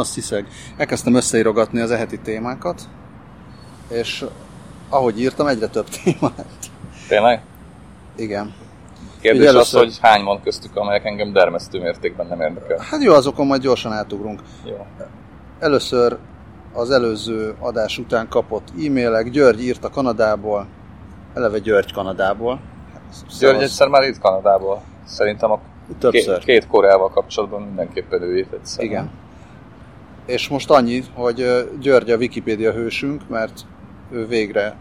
Azt hiszek. Elkezdtem összeírogatni az eheti témákat, és ahogy írtam, egyre több témát. Tényleg? Igen. Kérdés Ugye az, először- hogy hány van köztük, amelyek engem dermesztő mértékben nem érdekel. Hát jó, azokon majd gyorsan átugrunk. Jó. Először az előző adás után kapott e-mailek, György írt a Kanadából, eleve György Kanadából. György Szevasz. egyszer már itt Kanadából. Szerintem a Többször. két, két Koreával kapcsolatban mindenképpen ő írt egyszer. Igen. És most annyi, hogy György a Wikipédia hősünk, mert ő végre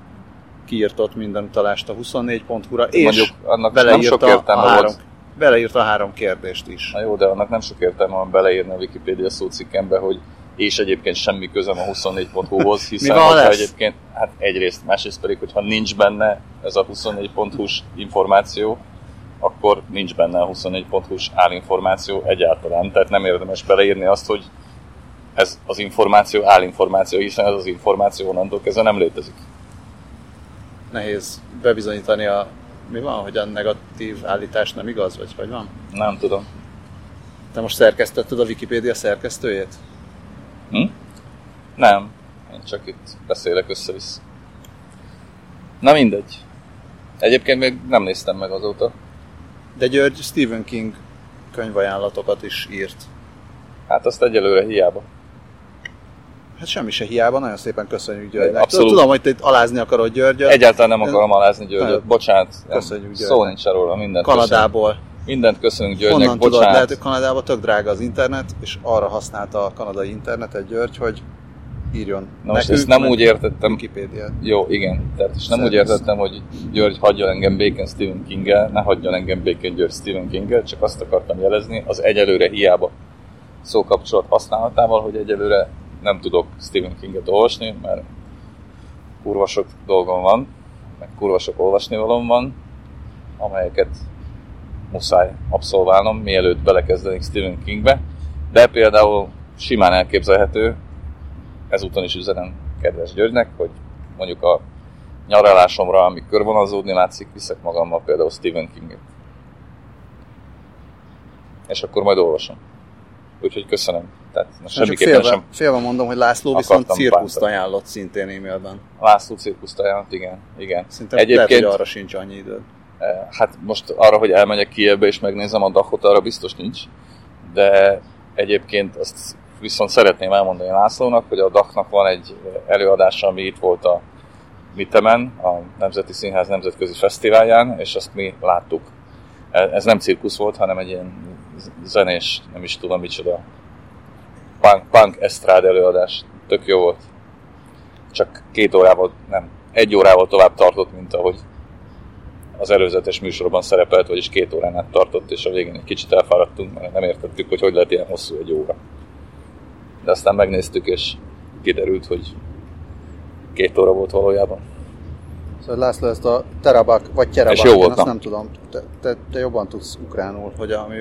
kiírtott minden utalást a 24.hu-ra, és Mondjuk annak nem beleírta, sok értelme a három, volt. beleírta a három kérdést is. Na jó, de annak nem sok értelme van beleírni a Wikipédia szócikkembe, hogy és egyébként semmi közöm a 24.hu-hoz, hiszen van, ha hogyha lesz? egyébként, hát egyrészt, másrészt pedig, hogyha nincs benne ez a 24.hu-s információ, akkor nincs benne a 24.hu-s állinformáció egyáltalán. Tehát nem érdemes beleírni azt, hogy ez az információ állinformáció, hiszen ez az információ onnantól kezdve nem létezik. Nehéz bebizonyítani a mi van, hogy a negatív állítás nem igaz, vagy hogy van? Nem tudom. Te most szerkesztetted a Wikipédia szerkesztőjét? Hm? Nem. Én csak itt beszélek össze-vissza. Na mindegy. Egyébként még nem néztem meg azóta. De György Stephen King könyvajánlatokat is írt. Hát azt egyelőre hiába. Hát semmi se hiába, nagyon szépen köszönjük Györgynek. Abszolút. Tudom, hogy te itt alázni akarod Györgyöt. Egyáltalán nem akarom alázni Györgyöt. Bocsánat. Köszönjük Szó Györgynek. nincs róla. Mindent. Kanadából. Mindent köszönünk Györgynek. Honnan tudod, Bocsánat. lehet, hogy Kanadában tök drága az internet, és arra használta a kanadai internetet György, hogy írjon Na most ezt nem úgy értettem. Wikipédia. Jó, igen. Tehát és nem úgy értettem, hogy György hagyjon engem békén Stephen king ne hagyjon engem békén György Stephen king csak azt akartam jelezni, az egyelőre hiába szókapcsolat használatával, hogy egyelőre nem tudok Stephen Kinget olvasni, mert kurva sok dolgom van, meg kurva sok olvasnivalom van, amelyeket muszáj abszolválnom, mielőtt belekezdenék Stephen Kingbe, de például simán elképzelhető, ezúton is üzenem kedves Györgynek, hogy mondjuk a nyaralásomra, ami körvonalzódni látszik, viszek magammal például Stephen Kinget. És akkor majd olvasom. Úgyhogy köszönöm. Tehát most semmiképpen félve, sem félve mondom, hogy László viszont cirkuszt bántani. ajánlott szintén e-mailben. László cirkuszt ajánlott, igen. igen. Szerintem Egyébként... lehet, hogy arra sincs annyi időd. eh, hát most arra, hogy elmegyek Kievbe és megnézem a Dachot, arra biztos nincs. De egyébként azt viszont szeretném elmondani Lászlónak, hogy a Dachnak van egy előadása, ami itt volt a Mitemen, a Nemzeti Színház Nemzetközi Fesztiválján, és azt mi láttuk. E- Ez nem cirkusz volt, hanem egy ilyen zenés, nem is tudom micsoda, punk, punk esztrád előadás. Tök jó volt. Csak két órával, nem, egy órával tovább tartott, mint ahogy az előzetes műsorban szerepelt, vagyis két órán át tartott, és a végén egy kicsit elfáradtunk, mert nem értettük, hogy hogy lehet ilyen hosszú egy óra. De aztán megnéztük, és kiderült, hogy két óra volt valójában. Szóval László ezt a terabak, vagy terabak, És jó volt, azt nem tudom. Te, te, te jobban tudsz ukránul, hogy ami,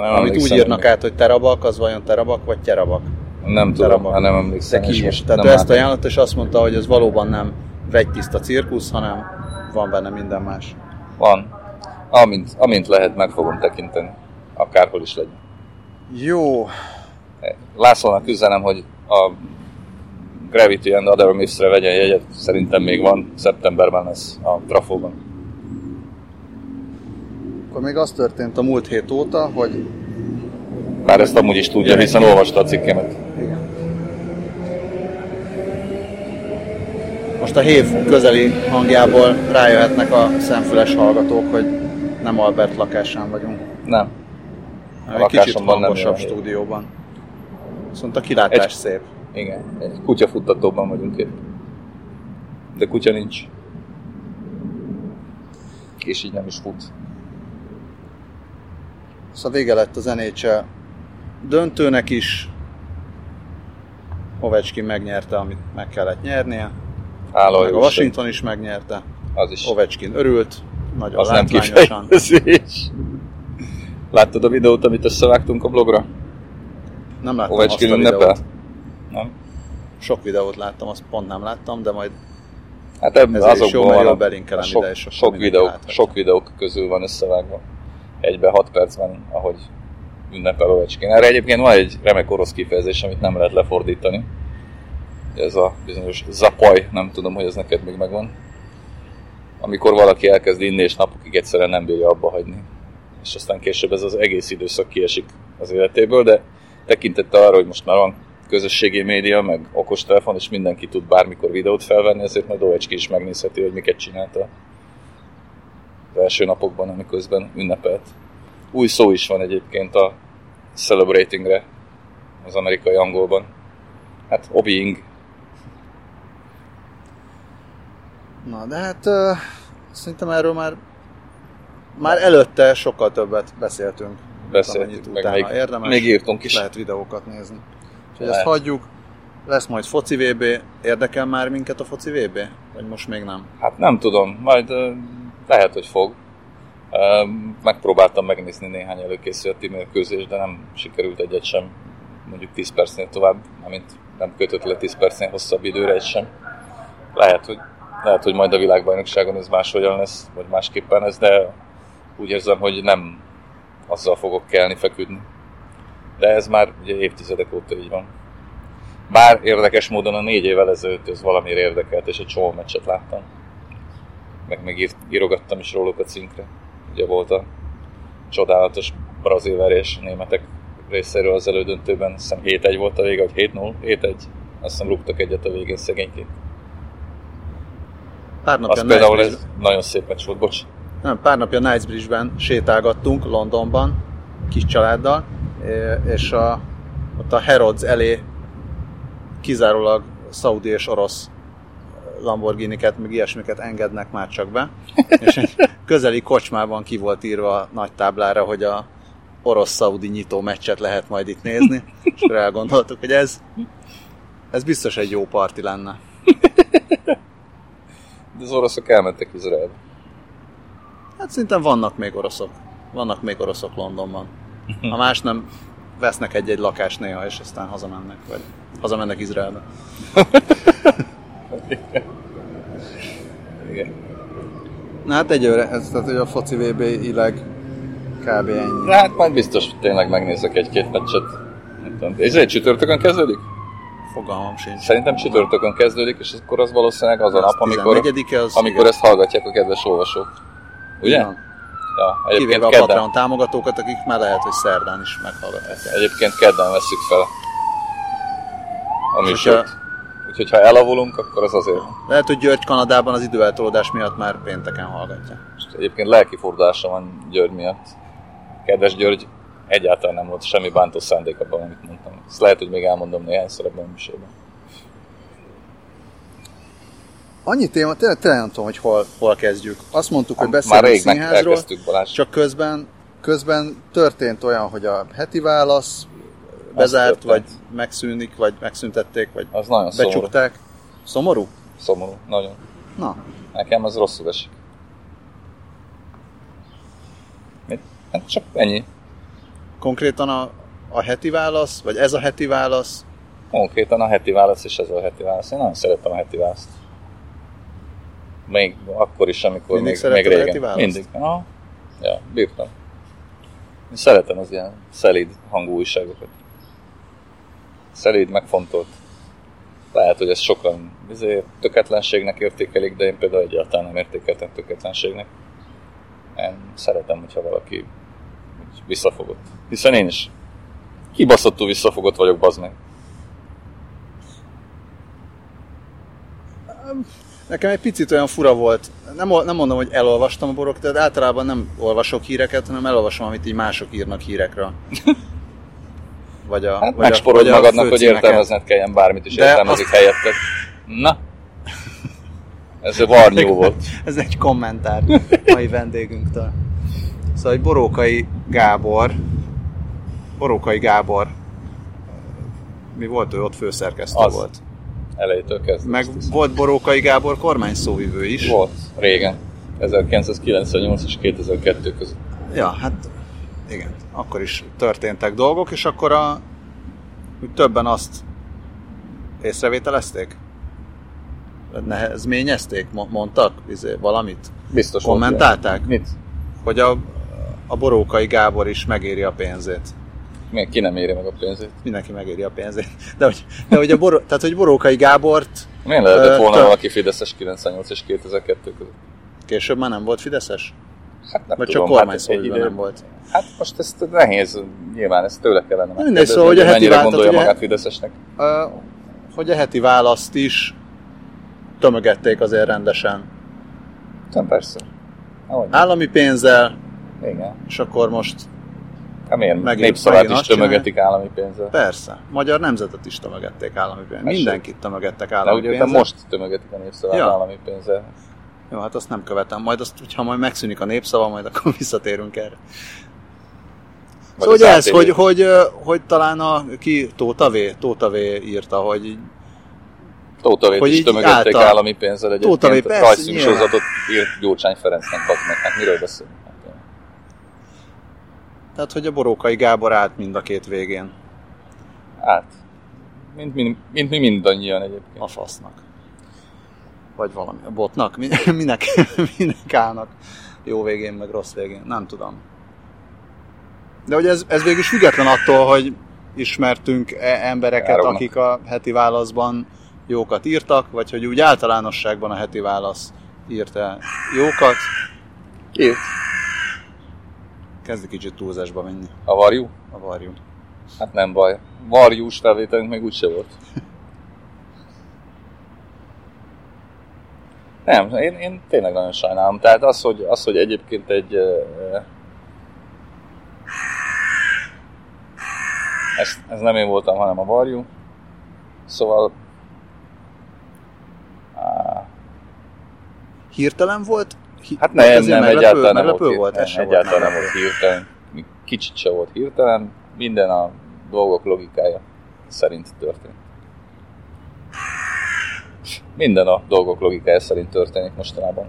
Nem amit úgy írnak hogy- át, hogy terabak, az vajon terabak, vagy terabak. Nem tudom, terabak. már nem De emlékszem. és ki most Tehát ő ezt ajánlott, és azt mondta, hogy ez valóban nem vegytiszta cirkusz, hanem van benne minden más. Van. Amint, amint lehet, meg fogom tekinteni. Akárhol is legyen. Jó, Lászlónak üzenem, hogy a Gravity and Other Myths-re vegyen jegyet, szerintem még van, szeptemberben lesz a Trafóban. Akkor még az történt a múlt hét óta, hogy Már ezt amúgy is tudja, hiszen olvasta a cikkemet. Igen. Most a hév közeli hangjából rájöhetnek a szemfüles hallgatók, hogy nem Albert lakásán vagyunk, Nem. hanem egy kicsit hangosabb stúdióban. Viszont a kilátás Egy- szép. Igen, egy kutyafuttatóban vagyunk itt. De kutya nincs. És így nem is fut. Szóval vége lett az NHL döntőnek is. Ovechkin megnyerte, amit meg kellett nyernie. Álló Meg a Washington is megnyerte. Az is. Ovechkin örült, nagyon Az nem kifejezés. Láttad a videót, amit összevágtunk a blogra? Nem láttam Ovechkin azt a videót. Nem? Sok videót láttam, azt pont nem láttam, de majd Hát ebben jó, azokból mert van a, belinkelem a sok, ide, sok, videók, sok videók közül van összevágva. Egybe 6 percben, ahogy ünnepel Ovecskén. Erre egyébként van egy remek orosz kifejezés, amit nem lehet lefordítani. Ez a bizonyos zapaj, nem tudom, hogy ez neked még megvan. Amikor valaki elkezd inni, és napokig egyszerűen nem bírja abba hagyni. És aztán később ez az egész időszak kiesik az életéből, de tekintette arra, hogy most már van közösségi média, meg okostelefon, és mindenki tud bármikor videót felvenni, ezért majd Ovecski is megnézheti, hogy miket csinálta az első napokban, amiközben ünnepelt. Új szó is van egyébként a celebratingre az amerikai angolban. Hát obeying. Na, de hát uh, szerintem erről már már előtte sokkal többet beszéltünk. Beszéltünk, meg még, érdemes. még írtunk is. Lehet videókat nézni. Úgyhogy ezt hagyjuk. Lesz majd foci VB. Érdekel már minket a foci VB? Vagy most még nem? Hát nem tudom. Majd uh, lehet, hogy fog. Megpróbáltam megnézni néhány előkészületi mérkőzést, de nem sikerült egyet sem mondjuk 10 percnél tovább, amint nem kötött le 10 percnél hosszabb időre egy sem. Lehet, hogy, lehet, hogy majd a világbajnokságon ez máshogyan lesz, vagy másképpen lesz, de úgy érzem, hogy nem azzal fogok kelni, feküdni. De ez már ugye évtizedek óta így van. Bár érdekes módon a négy évvel ezelőtt ez valamiért érdekelt, és egy csomó meccset láttam. Meg még írogattam is róluk a cinkre. Ugye volt a csodálatos brazil verés németek részéről az elődöntőben, azt hiszem 7-1 volt a vége, vagy 7-0, 7-1. Azt hiszem rúgtak egyet a végén szegényként. Pár napja Az például ez nagyon szép meccs volt, bocs. Nem, pár napja Knightsbridge-ben sétálgattunk Londonban, kis családdal, és a, ott a Herods elé kizárólag szaudi és orosz Lamborghini-ket, meg ilyesmiket engednek már csak be. És egy közeli kocsmában ki volt írva a nagy táblára, hogy a orosz-szaudi nyitó meccset lehet majd itt nézni, és akkor elgondoltuk, hogy ez, ez biztos egy jó parti lenne. De az oroszok elmentek Izraelbe. Hát szerintem vannak még oroszok. Vannak még oroszok Londonban. Ha más nem, vesznek egy-egy lakást néha, és aztán hazamennek, vagy hazamennek Izraelbe. Igen. Na hát egyőre, ez tehát, hogy a foci VB ileg kb. ennyi. De hát majd biztos tényleg megnézek egy-két meccset. Ez egy csütörtökön kezdődik? Fogalmam sincs. Szerintem csütörtökön kezdődik, és akkor az valószínűleg az a nap, amikor, az amikor igen. ezt hallgatják a kedves olvasók. Ugye? Igen. Ja, Kivéve egyébként a kedden, Patreon támogatókat, akik már lehet, hogy szerdán is meghallgatják. egyébként kedden veszük fel a műsort. Úgyhogy ha elavulunk, akkor az azért. Lehet, hogy György Kanadában az időeltolódás miatt már pénteken hallgatja. És egyébként lelki fordulása van György miatt. Kedves György, egyáltalán nem volt semmi bántó szándék abban, amit mondtam. Ezt lehet, hogy még elmondom néhányszor ebben a műsorban. Annyi téma, tényleg, tényleg nem tudom, hogy hol, hol kezdjük. Azt mondtuk, hogy Már beszélünk rég meg színházról, csak közben, közben történt olyan, hogy a heti válasz bezárt, vagy megszűnik, vagy megszüntették, vagy Az nagyon szomorú. becsukták. Szomorú? Szomorú, nagyon. Na, Nekem az rosszul esik. Mit? Hát csak ennyi. konkrétan a, a heti válasz, vagy ez a heti válasz, Konkrétan a heti válasz és ez a heti válasz. Én nagyon szeretem a heti választ. Még akkor is, amikor Mindig még, még szeretted a régen. heti választ? Mindig. Aha. Ja, bírtam. Én szeretem az ilyen szelíd hangú újságokat. Szelíd, megfontolt. Lehet, hogy ezt sokan izé, töketlenségnek értékelik, de én például egyáltalán nem értékeltem töketlenségnek. Én szeretem, hogyha valaki visszafogott. Hiszen én is kibaszottul visszafogott vagyok, bazd meg. Nekem egy picit olyan fura volt. Nem, nem mondom, hogy elolvastam a borok, de általában nem olvasok híreket, hanem elolvasom, amit így mások írnak hírekről. Vagy a, Hát vagy a, megsporod vagy a magadnak, hogy főcímeket. értelmezned kelljen bármit is értelmezik azt- helyetted. Na, ez a varnyó volt. Ez egy kommentár mai vendégünktől. Szóval, hogy Borókai Gábor, Borókai Gábor, mi volt ő ott főszerkesztő Az. volt. Elejétől kezdve. Meg volt Borókai Gábor kormány szóvivő is. Volt, régen. 1998 és 2002 között. Ja, hát igen, akkor is történtek dolgok, és akkor a, úgy többen azt észrevételezték? Nehezményezték? Mo- Mondtak izé, valamit? Biztos Kommentálták? Mit? Hogy a, a Borókai Gábor is megéri a pénzét. Még ki nem éri meg a pénzét. Mindenki megéri a pénzét. De hogy, de hogy, a Bor- tehát, hogy Borókai Gábort Miért lehetett volna te- valaki Fideszes 98 és 2002 között? később már nem volt Fideszes? Hát nem Vagy tudom, csak kormány hát egy nem volt? Hát most ezt nehéz, nyilván ezt tőle kellene mindegy, megkérdezni, szóval, hogy a heti mennyire váltat gondolja ugye- magát Fideszesnek. Hogy a heti választ is tömögették azért rendesen. Nem persze. Ahogy, Állami pénzzel, igen. és akkor most Hát miért? Népszavát is tömögetik állami pénzzel. persze, magyar nemzetet is tömögették állami pénzzel. Mindenkit tömögettek De állami ugye pénzzel. te most tömögetik a népszavát Ja. állami pénzzel. Jó, hát azt nem követem. Majd azt, hogyha majd megszűnik a népszava, majd akkor visszatérünk erre. Vagy Szóval ugye ez, hogy, hogy, hogy talán a, ki Tóta V, Tóta V írta, hogy Tótavét hogy is tömögették által- állami pénzzel Tótavé, egyébként. persze, Rajzszínű nyilván. sorozatot írt Gyurcsány Ferencnek, bazd meg. Hát miről beszélünk? Hát, tehát, hogy a Borókai Gábor állt mind a két végén Hát, mint, mint, mint mi mindannyian egyébként. a fasznak. Vagy valami, a botnak, Mi- minek, minek állnak jó végén, meg rossz végén, nem tudom. De hogy ez, ez végül is független attól, hogy ismertünk e- embereket, Járognak. akik a heti válaszban jókat írtak, vagy hogy úgy általánosságban a heti válasz írta jókat, Írt. kezd egy kicsit túlzásba menni A varjú? a varjú. Hát nem baj. Varjús felvételünk még úgyse volt. Nem, én, én tényleg nagyon sajnálom. Tehát az, hogy, az, hogy egyébként egy... Ez, ez nem én voltam, hanem a varjú. Szóval... Á, Hirtelen volt? Hi- Hát nem, nem, meglepő, egyáltalán nem volt, volt. Ez Nem, egyáltalán nem volt hirtelen. Kicsit se volt hirtelen. Minden a dolgok logikája szerint történt. Minden a dolgok logikája szerint történik mostanában.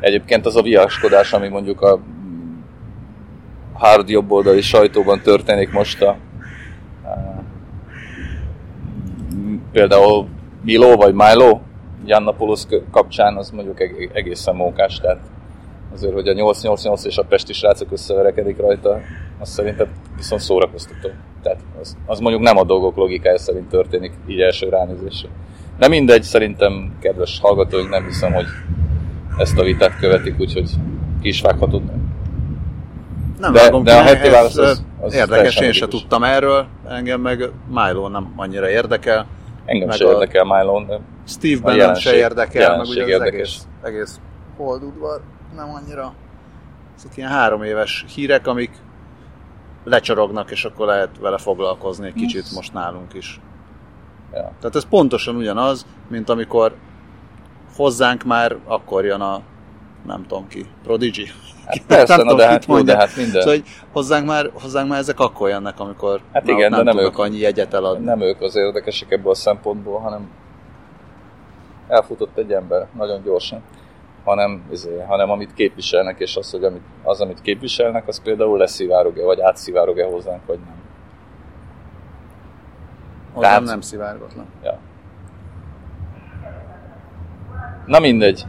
Egyébként az a viaskodás, ami mondjuk a hard jobboldali sajtóban történik most a, például Milo vagy Milo Giannopoulos kapcsán az mondjuk eg- egészen mókás, tehát azért, hogy a 888 és a Pesti srácok összeverekedik rajta, az szerintem viszont szórakoztató. Tehát az, az mondjuk nem a dolgok logikája szerint történik így első ránézésre. De mindegy, szerintem kedves hallgatóink nem hiszem, hogy ezt a vitát követik, úgyhogy ki is vághatod. Nem De- vágom de ki, a heti válasz az- az érdekes, én se tudtam erről, engem meg Milo nem annyira érdekel, Engem se érdekel Milo, de Steve Bannon se érdekel, meg ugye az érdekes. egész, egész holdudvar nem annyira. Ezek ilyen három éves hírek, amik lecsorognak, és akkor lehet vele foglalkozni egy kicsit most nálunk is. ja. Tehát ez pontosan ugyanaz, mint amikor hozzánk már akkor jön a nem tudom ki, Prodigy. Hát persze, Nem na tudom, de hát, jó, de hát minden. Szóval, hogy hozzánk már, hozzánk már ezek akkor jönnek, amikor Hát igen, ott de nem tudok ők. annyi jegyet eladni. nem ők az érdekesek ebből a szempontból, hanem elfutott egy ember nagyon gyorsan, hanem, izé, hanem amit képviselnek, és az, hogy amit, az, amit képviselnek, az például leszivárog-e, vagy átszivárog-e hozzánk, vagy nem. Hozzám Tehát- nem szivárgott le. Ja. Na mindegy.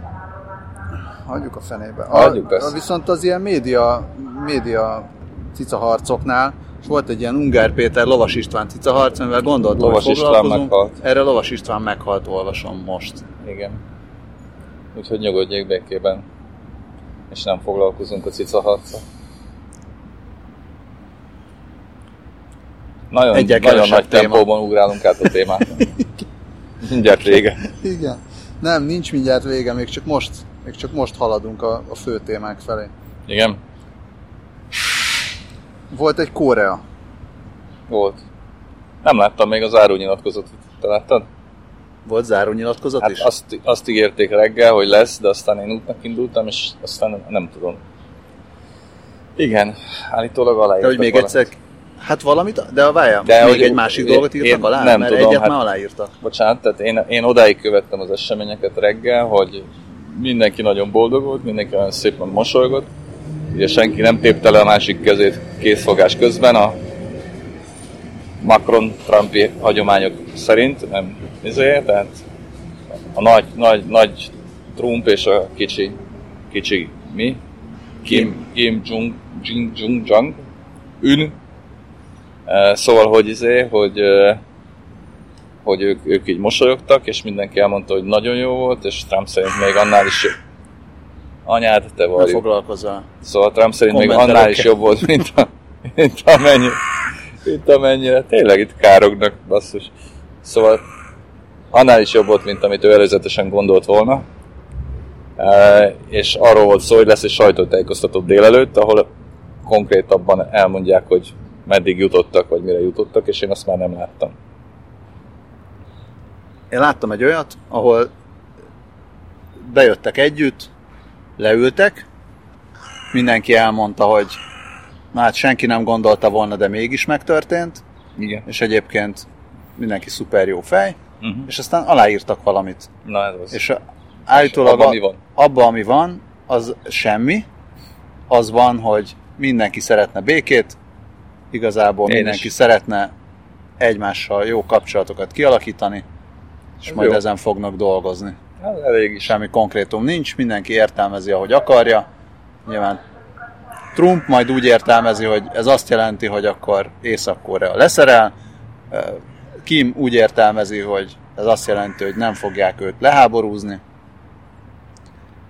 Hagyjuk a fenébe. Hagyjuk a, a, viszont az ilyen média, média cicaharcoknál, és volt egy ilyen Ungár Péter Lovas István cicaharc, amivel gondoltam, Lovas hogy István meghalt. Erre Lovas István meghalt, olvasom most. Igen. Úgyhogy nyugodjék békében. És nem foglalkozunk a cica harccal. Nagyon, nagyon nagy téma. tempóban ugrálunk át a témát. Mindjárt vége. Igen. Nem, nincs mindjárt vége, még csak most, még csak most haladunk a, a fő témák felé. Igen, Volt egy Korea. volt. Nem láttam még az árónyilatkozatot. Te láttad? Volt zárónyilatkozat Hát is? azt, azt ígérték reggel, hogy lesz, de aztán én útnak indultam, és aztán nem, nem tudom. Igen, állítólag aláírtak De hogy még valamit. egyszer... Hát valamit, de a várjál, De még hogy- egy másik én- dolgot írtak én alá? nem Mert tudom, egyet hát- már aláírtak. Bocsánat, tehát én, én odáig követtem az eseményeket reggel, hogy mindenki nagyon boldog volt, mindenki nagyon szépen mosolygott. Ugye senki nem tépte le a másik kezét készfogás közben a Macron-Trumpi hagyományok szerint, nem ezért, tehát a nagy, nagy, nagy Trump és a kicsi, kicsi mi? Kim, Kim Jong, Jing Jong Jong, ün. Uh, szóval, hogy izé, hogy, uh, hogy ők, ők így mosolyogtak, és mindenki elmondta, hogy nagyon jó volt, és Trump szerint még annál is jobb. Anyád, te Ne vagy. foglalkozzál. Szóval Trump szerint még annál is jobb volt, mint, a, mint, amennyi, mint amennyire. Tényleg itt kárognak, basszus. Szóval annál is jobb volt, mint amit ő előzetesen gondolt volna. E, és arról volt szó, hogy lesz egy sajtótájékoztató délelőtt, ahol konkrétabban elmondják, hogy meddig jutottak, vagy mire jutottak, és én azt már nem láttam. Én láttam egy olyat, ahol bejöttek együtt, leültek, mindenki elmondta, hogy na hát senki nem gondolta volna, de mégis megtörtént, Igen. és egyébként mindenki szuper jó fej, Uh-huh. és aztán aláírtak valamit. Na ez az. És állítólag abban mi van? abban, ami van, az semmi. Az van, hogy mindenki szeretne békét, igazából Én mindenki is. szeretne egymással jó kapcsolatokat kialakítani, és Ez majd jó. ezen fognak dolgozni. Ez elég is. Semmi konkrétum nincs, mindenki értelmezi, ahogy akarja. Nyilván Trump majd úgy értelmezi, hogy ez azt jelenti, hogy akkor Észak-Korea leszerel. Kim úgy értelmezi, hogy ez azt jelenti, hogy nem fogják őt leháborúzni.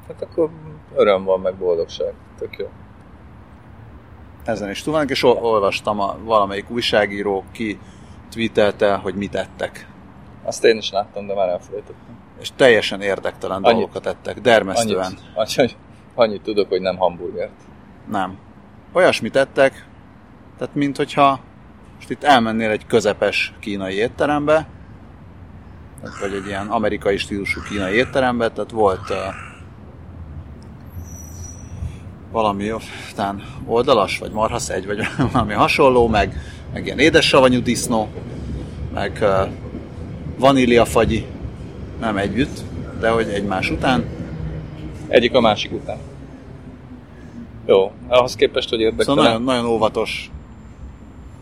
Hát akkor öröm van, meg boldogság. Tök jó. Ezen is vannak, és ol- olvastam a valamelyik újságíró ki tweetelte, hogy mit ettek. Azt én is láttam, de már elfelejtettem. És teljesen érdektelen Annyit. dolgokat ettek, dermesztően. Annyit, annyit, annyit tudok, hogy nem hamburgert. Nem. Olyasmit ettek, tehát mint hogyha most itt elmennél egy közepes kínai étterembe, vagy egy ilyen amerikai stílusú kínai étterembe, tehát volt uh, valami talán oldalas, vagy marhasz egy, vagy valami hasonló, meg, meg ilyen édessavanyú disznó, meg uh, vaníliafagyi, nem együtt, de hogy egymás után. Egyik a másik után. Jó, ahhoz képest, hogy érdektelen. Szóval nagyon, nagyon óvatos,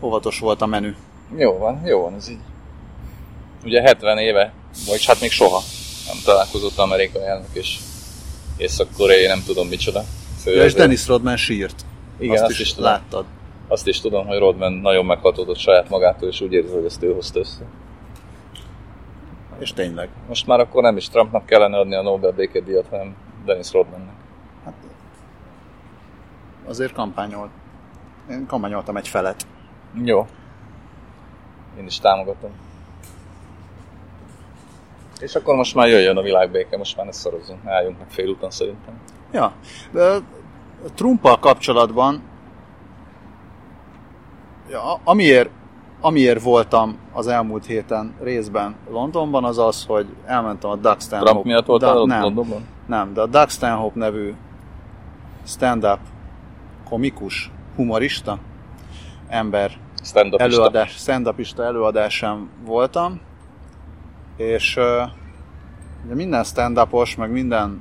óvatos volt a menü. Jó van, jó van, ez így. Ugye 70 éve, vagy hát még soha nem találkozott amerikai elnök és észak-koreai, nem tudom micsoda. Ja, és. Dennis Rodman sírt. Igen, azt, azt is, is tudom. láttad. Azt is tudom, hogy Rodman nagyon meghatódott saját magától, és úgy érzi, hogy ezt ő hozta össze. És tényleg. Most már akkor nem is Trumpnak kellene adni a Nobel békedíjat, hanem Dennis Rodmannek. Hát, azért kampányolt. Én kampányoltam egy felet. Jó. Én is támogatom. És akkor most már jöjjön a világbéke, most már ne szorozzunk, álljunk meg félúton szerintem. Ja. Trumpal kapcsolatban ja, amiért, amiért voltam az elmúlt héten részben Londonban, az az, hogy elmentem a Doug Stanhope... Trump miatt voltál Da- nem, Londonban? nem, de a Doug Stanhope nevű stand-up komikus, humorista ember Stand-up előadás, stand-upista előadásán voltam, és ugye minden stand-upos, meg minden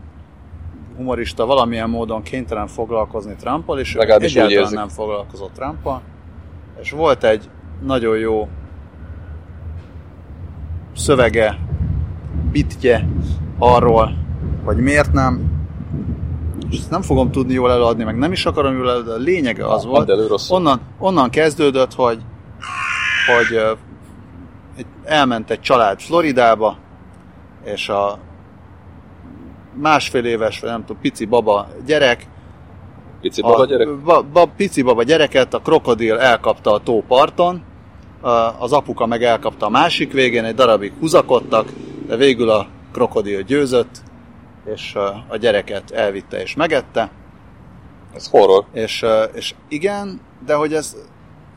humorista valamilyen módon kénytelen foglalkozni Trumpal, és ő Legalábbis úgy egyáltalán nem foglalkozott Trumpal, és volt egy nagyon jó szövege, bitje arról, hogy miért nem, és ezt nem fogom tudni jól előadni, meg nem is akarom jól előadni, de a lényege az volt, elő onnan, onnan kezdődött, hogy, hogy elment egy család Floridába, és a másfél éves, vagy nem tudom, pici baba gyerek, Pici baba a, gyerek? Ba, ba, pici baba gyereket a krokodil elkapta a tóparton, az apuka meg elkapta a másik végén, egy darabig húzakodtak, de végül a krokodil győzött, és a gyereket elvitte és megette. Ez horror. És, és igen, de hogy ez,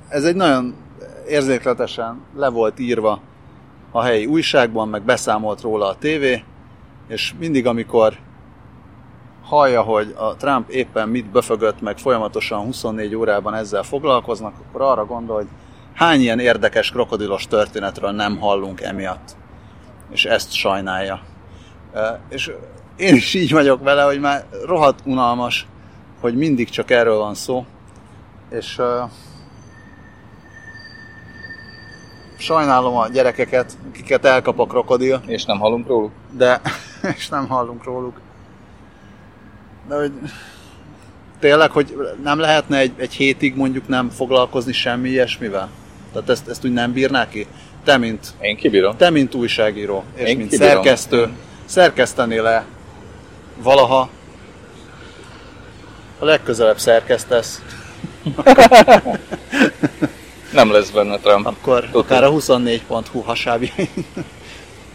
ez egy nagyon érzékletesen le volt írva a helyi újságban, meg beszámolt róla a tévé, és mindig, amikor hallja, hogy a Trump éppen mit böfögött, meg folyamatosan 24 órában ezzel foglalkoznak, akkor arra gondol, hogy hány ilyen érdekes krokodilos történetről nem hallunk emiatt. És ezt sajnálja. És én is így vagyok vele, hogy már rohadt unalmas, hogy mindig csak erről van szó. És uh, sajnálom a gyerekeket, akiket elkap a krokodil, És nem hallunk róluk? de és nem hallunk róluk. De hogy tényleg, hogy nem lehetne egy, egy hétig mondjuk nem foglalkozni semmi ilyesmivel? Tehát ezt, ezt úgy nem bírná ki? Te, mint, Én kibírom. te, mint újságíró, és Én mint kibírom. szerkesztő, szerkesztenél le valaha a legközelebb szerkesztesz, Nem lesz benne Trump. akkor Tudod. akár a 24.hu hasábja.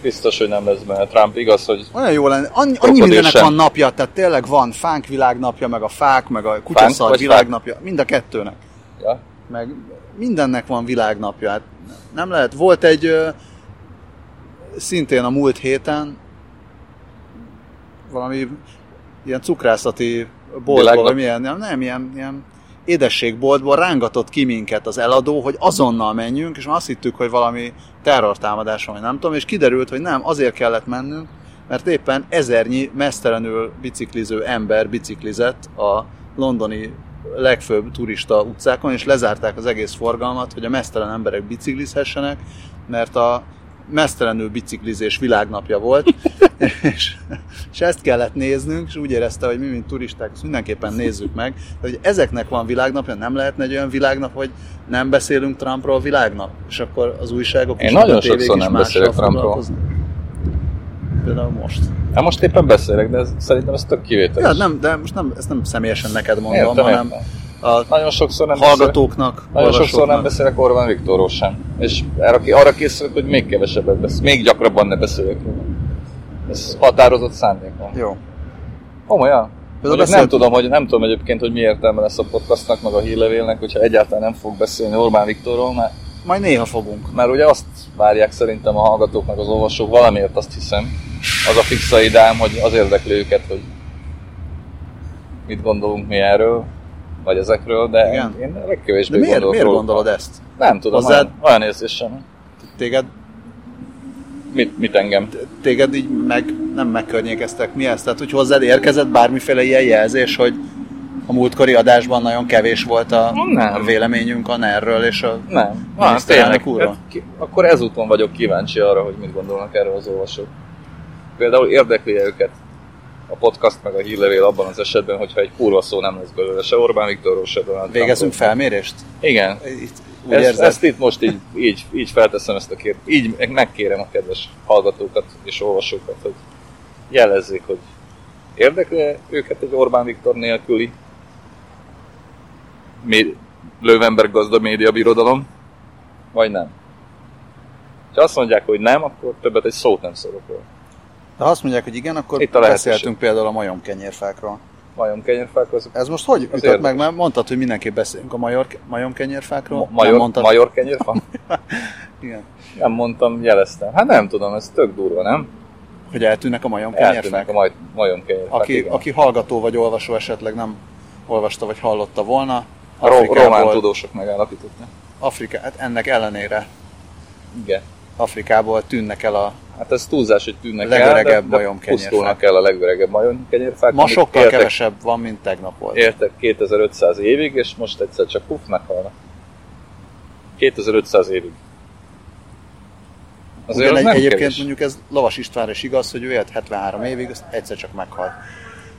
Biztos, hogy nem lesz benne Trump. Igaz, hogy Olyan jó lenne. Annyi, annyi mindennek sem. van napja, tehát tényleg van fánk világnapja, meg a fák, meg a kutyaszar vagy világnapja, mind a kettőnek. ja, Meg mindennek van világnapja. Hát nem lehet. Volt egy szintén a múlt héten valami ilyen cukrászati boltból, vagy milyen, nem, nem, ilyen, ilyen édességboltból rángatott ki minket az eladó, hogy azonnal menjünk, és már azt hittük, hogy valami terrortámadás van, nem tudom, és kiderült, hogy nem, azért kellett mennünk, mert éppen ezernyi mesztelenül bicikliző ember biciklizett a londoni legfőbb turista utcákon, és lezárták az egész forgalmat, hogy a mesztelen emberek biciklizhessenek, mert a mesztelenül biciklizés világnapja volt, és, és ezt kellett néznünk, és úgy érezte, hogy mi, mint turisták, ezt mindenképpen nézzük meg, de hogy ezeknek van világnapja, nem lehetne egy olyan világnap, hogy nem beszélünk Trumpról világnap, és akkor az újságok Én is, nagyon sokszor nem beszélek Trumpról. Például most. hát most éppen beszélek, de ez, szerintem ez tök kivételes. Ja, nem, de most nem, ezt nem személyesen neked mondom, Értem, hanem értem. A Nagyon sokszor nem beszélek. hallgatóknak, Nagyon sokszor nem beszélek Orbán Viktorról sem. És arra, arra készülök, hogy még kevesebbet beszél, még gyakrabban ne beszéljek róla. Ez határozott szándékom. Jó. Komolyan? Például Mondjuk nem beszélt- tudom, hogy nem tudom egyébként, hogy mi értelme lesz a podcastnak, meg a hírlevélnek, hogyha egyáltalán nem fog beszélni Orbán Viktorról, mert, Majd néha fogunk. mert ugye azt várják szerintem a hallgatók, meg az olvasók, valamiért azt hiszem, az a fixa idám, hogy az érdekli őket, hogy mit gondolunk mi erről, vagy ezekről, de Igen. én De legkevésbé miért, gondolok miért gondolod ezt? Nem tudom, Hozzád- olyan, olyan érzésem. Téged, Mit, mit engem? téged így meg, nem megkörnyékeztek. Mi ez? Tehát, hogy hozzád érkezett bármiféle ilyen jelzés, hogy a múltkori adásban nagyon kevés volt a, Nem. véleményünk a NER-ről és a Nem. miniszterelnök tényleg. úrról. Hát Akkor ezúton vagyok kíváncsi arra, hogy mit gondolnak erről az olvasók. Például érdekli őket a podcast meg a hírlevél abban az esetben, hogyha egy kurva szó nem lesz belőle, se Orbán Viktorról, se Donald Végezünk felmérést? Igen. Itt, úgy Ezt, érzed? ezt itt most így, így, így felteszem ezt a kérdést. Így megkérem a kedves hallgatókat és olvasókat, hogy jelezzék, hogy érdekli őket egy Orbán Viktor nélküli mé- Löwenberg gazda média birodalom, vagy nem. Ha azt mondják, hogy nem, akkor többet egy szót nem szólok róla. Ha azt mondják, hogy igen, akkor Itt a beszéltünk például a majomkenyérfákról. Majomkenyérfák azok Ez most hogy Az ütött meg? érdekes. Mert mondtad, hogy mindenképp beszélünk a major, majomkenyérfákról. ma- major, mondtad? major kenyérfa? Igen. Nem mondtam, jeleztem. Hát nem tudom, ez tök durva, nem? Hogy eltűnnek a Eltűnnek majomkenyérfák? a maj, majomkenyérfák. Aki, igen. aki hallgató vagy olvasó esetleg nem olvasta vagy hallotta volna, a ro- román tudósok megállapították. Afrika, hát ennek ellenére Igen. Afrikából tűnnek el a... Hát ez túlzás, hogy tűnnek Legöregebb el, de, de majomkenyérfák. pusztulnak el a legöregebb majomkenyérfák. Ma sokkal éltek, kevesebb van, mint tegnap volt. Éltek 2500 évig, és most egyszer csak puff, meghalnak. 2500 évig. Azért Ugyan az egy, egyébként kevés. mondjuk ez Lovas Istvánra is igaz, hogy ő élt 73 évig, azt egyszer csak meghalt.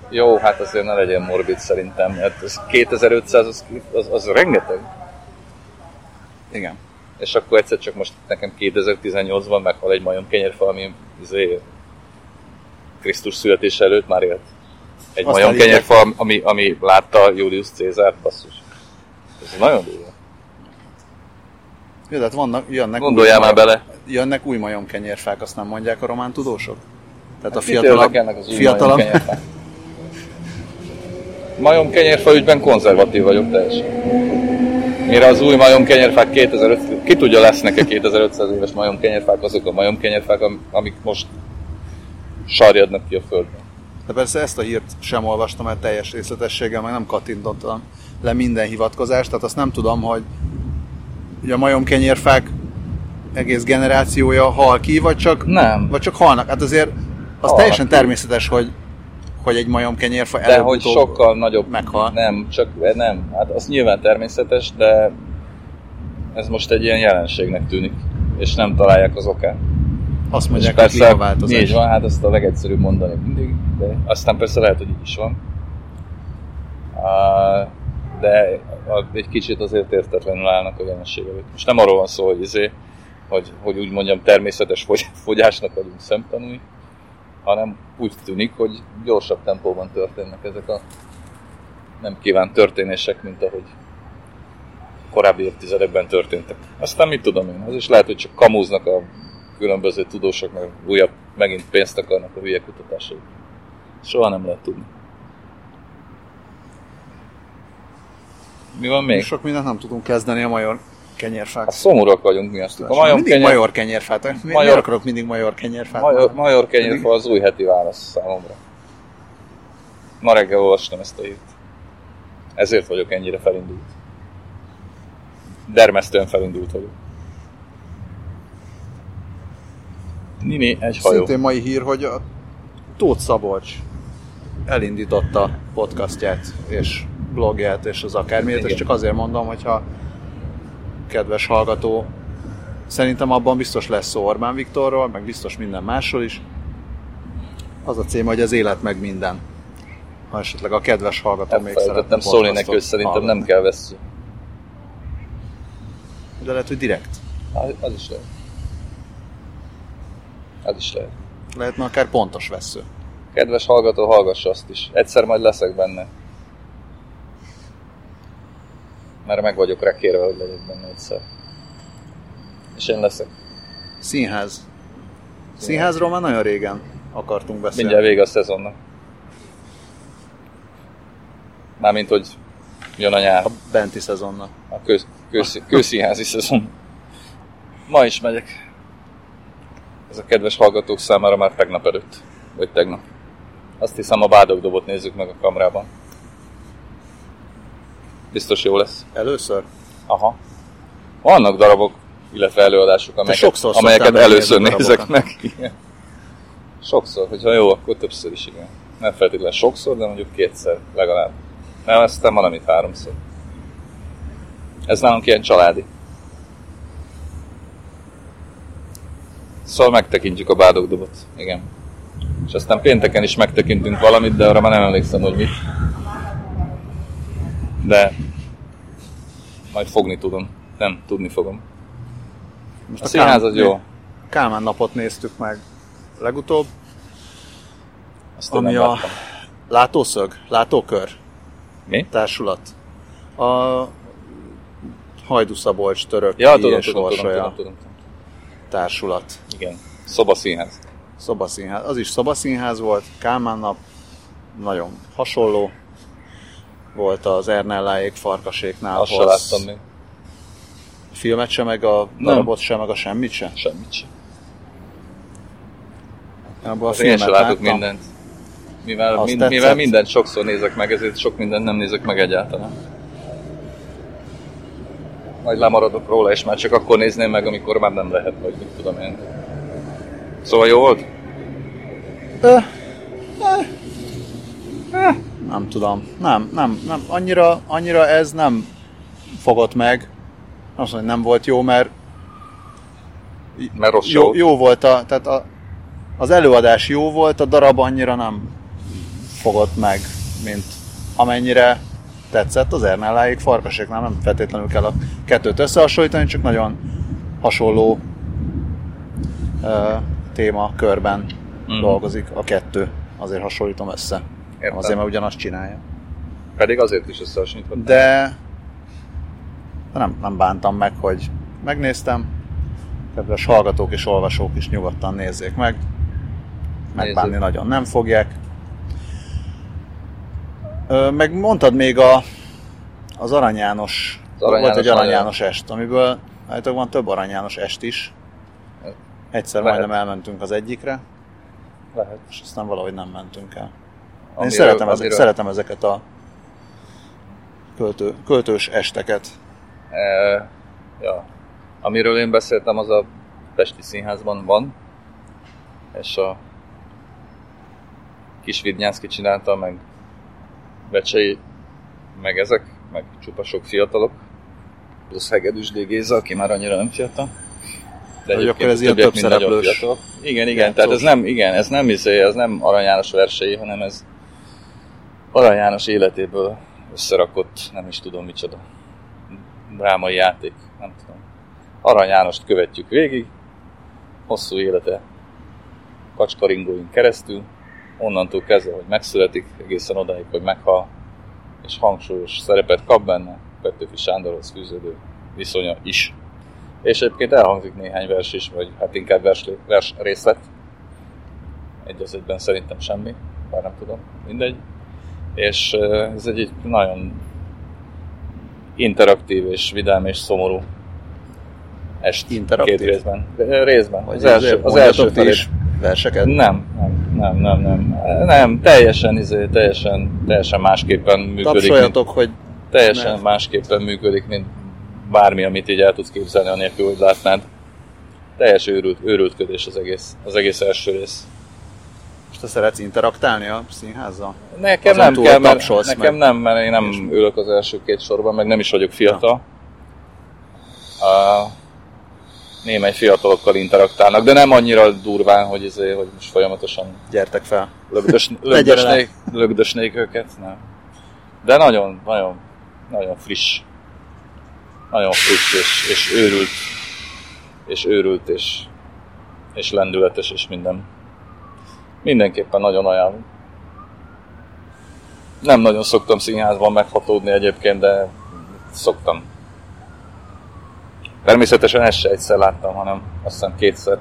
Jó, hát azért ne legyen morbid szerintem. Hát ez 2500 az, az, az rengeteg. Igen. És akkor egyszer csak most nekem 2018-ban meghal egy majom kenyérfa, ami izé, Krisztus születése előtt már élt. Egy Azt majom kenyérfa, ami, ami látta Julius Cézár, basszus. Ez nagyon durva. Jó, tehát vannak, jönnek Gondoljál új már majom- bele. Jönnek új majomkenyérfák, azt nem mondják a román tudósok? Tehát a Hát mit fiatalabb, érdekelnek az új fiatalabb, majomkenyérfák? Majom kenyérfa ügyben konzervatív vagyok teljesen. Mire az új majom kenyérfák 2500, ki tudja lesznek-e 2500 éves majom kenyérfák, azok a majom kenyérfák, am- amik most sarjadnak ki a földben. De persze ezt a hírt sem olvastam el teljes részletességgel, meg nem kattintottam le minden hivatkozást, tehát azt nem tudom, hogy ugye a majomkenyérfák egész generációja hal ki, vagy csak, Nem. vagy csak halnak. Hát azért az Halnak teljesen természetes, hogy, hogy egy majomkenyérfa De hogy sokkal nagyobb. meghal. Nem, csak nem. Hát az nyilván természetes, de ez most egy ilyen jelenségnek tűnik, és nem találják az okát. Azt És mondják, hogy persze klímaváltozás. így van, hát azt a legegyszerűbb mondani mindig, de aztán persze lehet, hogy így is van. De egy kicsit azért értetlenül állnak a jelenségek. Most nem arról van szó, hogy, izé, hogy, hogy úgy mondjam természetes fogyásnak vagyunk szemtanúi, hanem úgy tűnik, hogy gyorsabb tempóban történnek ezek a nem kívánt történések, mint ahogy korábbi évtizedekben történtek. Aztán mit tudom én, az is lehet, hogy csak kamúznak a különböző tudósok, meg újabb, megint pénzt akarnak a hülye kutatások. Soha nem lehet tudni. Mi van még? Sok mindent nem tudunk kezdeni a major kenyérfát. Hát szomorúak vagyunk mi azt. A major mindig kenyer... major kenyérfát. Mi, major... Miért akarok mindig major kenyérfát? Major, major kenyérfa az új heti válasz számomra. Ma reggel olvastam ezt a hírt. Ezért vagyok ennyire felindult. Dermesztően felindult vagyok. Nini, egy hajó. Szintén mai hír, hogy a Tóth Szabolcs elindította podcastját és blogját és az akármiért, és csak azért mondom, hogyha kedves hallgató, szerintem abban biztos lesz szó Orbán Viktorról, meg biztos minden másról is. Az a cím, hogy az élet meg minden. Ha esetleg a kedves hallgató még szeretne szólni hogy szerintem hallgatni. nem kell vesző. De lehet, hogy direkt. Az, az is lehet. Az is lehet. Lehetne akár pontos vesző. Kedves hallgató, hallgass azt is. Egyszer majd leszek benne. Mert meg vagyok rá kérve, hogy legyek benne egyszer. És én leszek. Színház. Színházról már nagyon régen akartunk beszélni. Mindjárt vége a szezonnak. Mármint, hogy jön a nyár. A benti szezonnak. A kő, kő, kőszínházi szezon. Ma is megyek. Ez a kedves hallgatók számára már tegnap előtt. Vagy tegnap. Azt hiszem a bádogdobot nézzük meg a kamerában. Biztos jó lesz. Először? Aha. Vannak darabok, illetve előadások, amelyeket, amelyeket először nézek meg. Igen. Sokszor, hogyha jó, akkor többször is igen. Nem feltétlenül sokszor, de mondjuk kétszer legalább. Nem, aztán van, amit háromszor. Ez nálunk ilyen családi. Szóval megtekintjük a bádogdobot. Igen. És aztán pénteken is megtekintünk valamit, de arra már nem emlékszem, hogy mit. De majd fogni tudom. Nem, tudni fogom. Most a, a színház az jó. Kálmán napot néztük meg legutóbb. Azt ami a láttam. látószög, látókör Mi? társulat. A Hajdu Szabolcs török ja, tudom, tudom, tudom, tudom, tudom, társulat. Igen, szobaszínház. Szobaszínház. Az is szobaszínház volt, Kálmán nap, nagyon hasonló volt az Ernelláék farkaséknál. Azt se láttam még. A filmet sem, meg a darabot sem, meg a semmit sem? Semmit sem. Abban a az filmet én sem látok mindent. Mivel, mind, mivel mindent sokszor nézek meg, ezért sok mindent nem nézek meg egyáltalán. Majd lemaradok róla, és már csak akkor nézném meg, amikor már nem lehet, vagy mit tudom én. Szóval jó volt? Ö, ö, ö, nem tudom. Nem, nem, nem. Annyira, annyira ez nem fogott meg. Azt mondom, nem volt jó, mert mert rossz jó, jó volt a, tehát a, az előadás jó volt, a darab annyira nem fogott meg, mint amennyire tetszett az Ernelláig farkaséknál, nem feltétlenül kell a kettőt összehasonlítani, csak nagyon hasonló uh, téma körben mm. dolgozik a kettő. Azért hasonlítom össze. Értem. Azért, mert ugyanazt csinálja. Pedig azért is összehasonlítottam. De, de nem, nem bántam meg, hogy megnéztem. Kedves hallgatók és olvasók is nyugodtan nézzék meg. Megbánni Nézzük. nagyon nem fogják. Ö, meg mondtad még a, az Arany János, az Arany volt egy Arany János est, amiből hát van több Arany János est is. Egyszer Lehet. majdnem elmentünk az egyikre. Lehet. És aztán valahogy nem mentünk el. Én szeretem, ezek, szeretem ezeket a költő, költős esteket. E, ja. Amiről én beszéltem, az a Pesti Színházban van, és a kis Vidnyánszki csinálta, meg Becsei, meg ezek, meg csupa sok fiatalok, plusz Hegedűs Géza, aki már annyira nem fiatal. De hogy akkor ez ilyen több szereplős. Igen, igen, tehát ez nem, igen, ez nem, izé, ez nem Arany János versei, hanem ez Arany János életéből összerakott, nem is tudom micsoda, drámai játék, nem tudom. Arany Jánost követjük végig, hosszú élete kacskaringóink keresztül, onnantól kezdve, hogy megszületik, egészen odáig, hogy meghal, és hangsúlyos szerepet kap benne, Petőfi Sándorhoz fűződő viszonya is. És egyébként elhangzik néhány vers is, vagy hát inkább vers, vers részlet. Egy az egyben szerintem semmi, bár nem tudom, mindegy. És ez egy, nagyon interaktív és vidám és szomorú est Interaktív? két részben. Részben. Vagy az első, az első felé. is verseket? Nem, nem, nem, nem, nem. Nem, teljesen, izé, teljesen, teljesen másképpen működik. Mint, Tapsoljatok, hogy teljesen nem. másképpen működik, mint bármi, amit így el tudsz képzelni, anélkül, hogy látnád. Teljes őrült, őrültködés az egész, az egész első rész. Most te szeretsz interaktálni a színházzal? Nekem Azon nem túl kell, mert, nekem meg. nem, mert én nem ülök az első két sorban, meg nem is vagyok fiatal. Uh, némely fiatalokkal interaktálnak, de nem annyira durván, hogy, izé, hogy most folyamatosan Gyertek fel. lögdös, lögdösnék, lögdösnék őket. Nem. De nagyon, nagyon, nagyon friss. Nagyon friss és, és őrült. És őrült és, és lendületes és minden. Mindenképpen nagyon ajánlom. Nem nagyon szoktam színházban meghatódni egyébként, de szoktam. Természetesen ezt se egyszer láttam, hanem azt hiszem kétszer.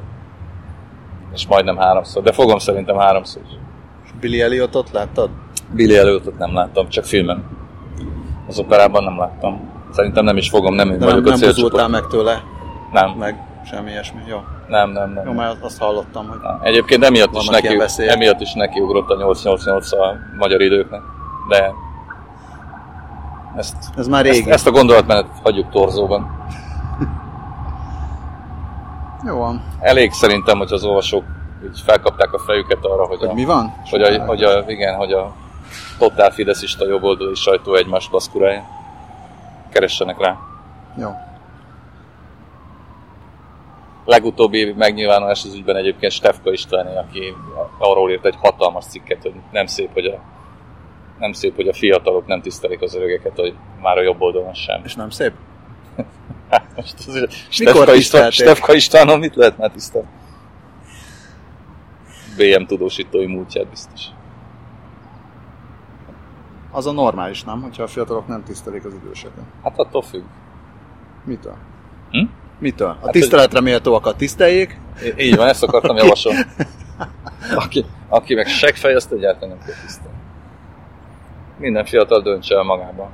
És majdnem háromszor. De fogom szerintem háromszor is. Billy Elliotot láttad? Billy előtt nem láttam, csak filmen. Az operában nem láttam. Szerintem nem is fogom, nem én De nem, vagyok a nem célcsoport. meg tőle, Nem, meg semmi ilyesmi. Jó. nem, nem, nem. Jó, mert azt hallottam, hogy Nem. Egyébként emiatt is, neki, emiatt is nekiugrott a 888 a magyar időknek. De ezt, ez már ezt, régi. ezt a gondolatmenet hagyjuk torzóban. Jó van. Elég szerintem, hogy az olvasók így felkapták a fejüket arra, hogy, Hogy a, mi van? hogy, a, hogy a, igen, hogy a totál fideszista jobboldali sajtó egymást baszkurálja. Keressenek rá. Jó. Legutóbbi megnyilvánulás az ügyben egyébként Stefka Istváné, aki arról írt egy hatalmas cikket, hogy nem szép, hogy a, nem szép, hogy a fiatalok nem tisztelik az öregeket, hogy már a jobb oldalon sem. És nem szép? Hát most Mikor Stefka, István? Stefka Istvánon mit lehet már tisztelni? BM tudósítói múltját biztos. Az a normális, nem? Hogyha a fiatalok nem tisztelik az időseket. Hát attól függ. Mitől? Hm? Mitől? A Hát, tiszteletre méltóakat tiszteljék, Így van, ezt akartam javasolni. Aki, aki meg seggfej, azt egyáltalán nem kell tisztelni. Minden fiatal döntse el magában,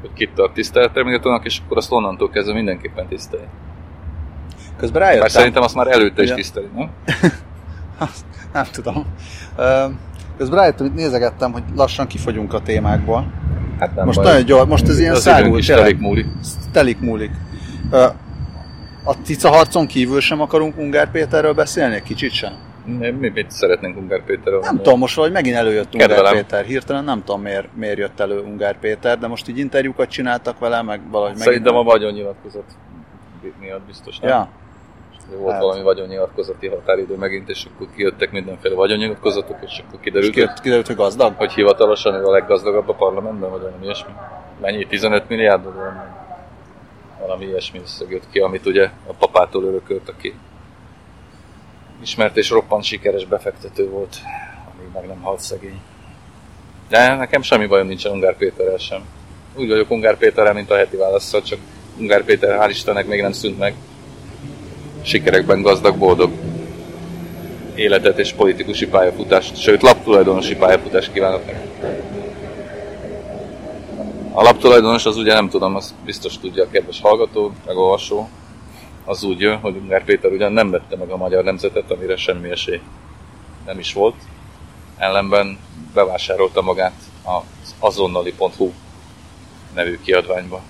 hogy kit tart tiszteletre méltónak, és akkor azt onnantól kezdve mindenképpen tisztelje. közben rájöttem. szerintem azt már előtte is tiszteli, nem? Azt nem tudom. Közben rájöttem, hogy nézegettem, hogy lassan kifogyunk a témákból. Hát nem Most baj. nagyon gyors, most ez ilyen szágult, telik múlik. Telik múlik. A cica harcon kívül sem akarunk Ungár Péterről beszélni? Egy kicsit sem? Mi, mi mit szeretnénk Ungár Péterről? Nem tudom, most valahogy megint előjött Ungár Kedvelem. Péter. Hirtelen nem tudom, miért, miért jött elő Ungár Péter, de most így interjúkat csináltak vele, meg valahogy Szerintem a megint... vagyonnyilatkozat miatt biztos, nem? Ja, Volt Hát. valami vagyonnyilatkozati határidő megint, és akkor kijöttek mindenféle vagyonnyilatkozatok, és akkor és kiderült, hogy kiderült, kiderült, hogy gazdag? hogy hivatalosan ő a leggazdagabb a parlamentben, vagy valami ilyesmi. Mennyi? 15 milliárd? Vagy valami, ilyesmi összeg jött ki, amit ugye a papától örökölt, aki ismert és roppant sikeres befektető volt, amíg meg nem halt szegény. De nekem semmi bajom nincsen Ungár Péterrel sem. Úgy vagyok Ungár Péterrel, mint a heti válaszsal, csak Ungár Péter hál' Istennek még nem szűnt meg. Sikerekben gazdag, boldog életet és politikusi pályafutást, sőt laptulajdonosi pályafutást kívánok neki. A laptulajdonos az ugye nem tudom, azt biztos tudja a kedves hallgató, meg olvasó, az úgy jön, hogy Ungár Péter ugyan nem vette meg a magyar nemzetet, amire semmi esély nem is volt. Ellenben bevásárolta magát az azonnali.hu nevű kiadványba.